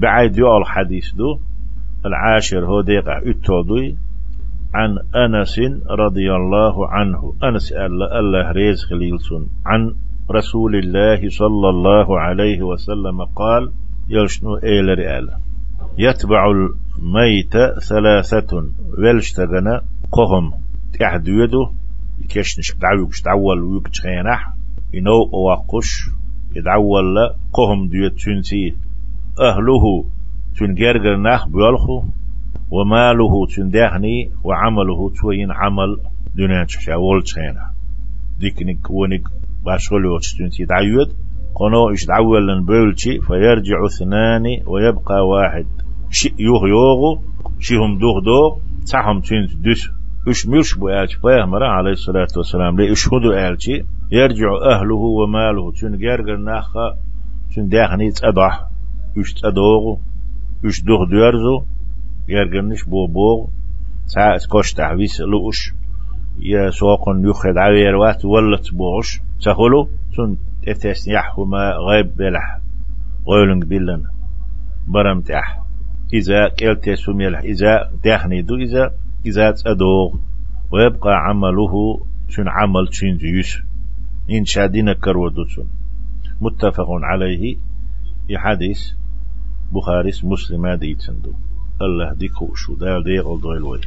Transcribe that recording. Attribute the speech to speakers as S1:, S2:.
S1: بعيد يو الحديث دو العاشر هو ديقع اتودوي عن أنس رضي الله عنه. أنس الله ريز خليلسون. عن رسول الله صلى الله عليه وسلم قال يلشنو إيل رئال يتبع الميت ثلاثة ولشتغنا قهم. تحد يدو كشنش دعوك دعول ويك خينح إنو أوقش يدعول قهم ديت تنسي أهله تنجرجر ناخ بيالخو وماله تندهني وعمله توين عمل دنيا تشاول تشينا ديكنك ونك باشغلو تشتنتي دعيود قنو إش دعولا بولشي فيرجع اثنان ويبقى واحد. شي يوغ يوغو شيهم دوغ دوغ تحهم تنت دس إش مش بألش فيهمر عليه الصلاة والسلام. لإشهدوا ألشي يرجع أهله وماله تن جرجر ناخا تن داخني تأضح تأدوغو إش دوغ ديرزو يرجنش بو بو ساعة كوش تحويس لوش يا سوقن يخد عوير وات ولت بوش سخلو تن اتس يحوما غيب بلح غيلنج بلن برمت اح إذا كلت سميلح إذا داخني دو إذا إذا تأدوغ ويبقى عمله شن عمل شن جيش إن شادين كرودو متفق عليه في حديث بخاري مسلم ديتندو الله ديكو شو دال ديغل دويلوي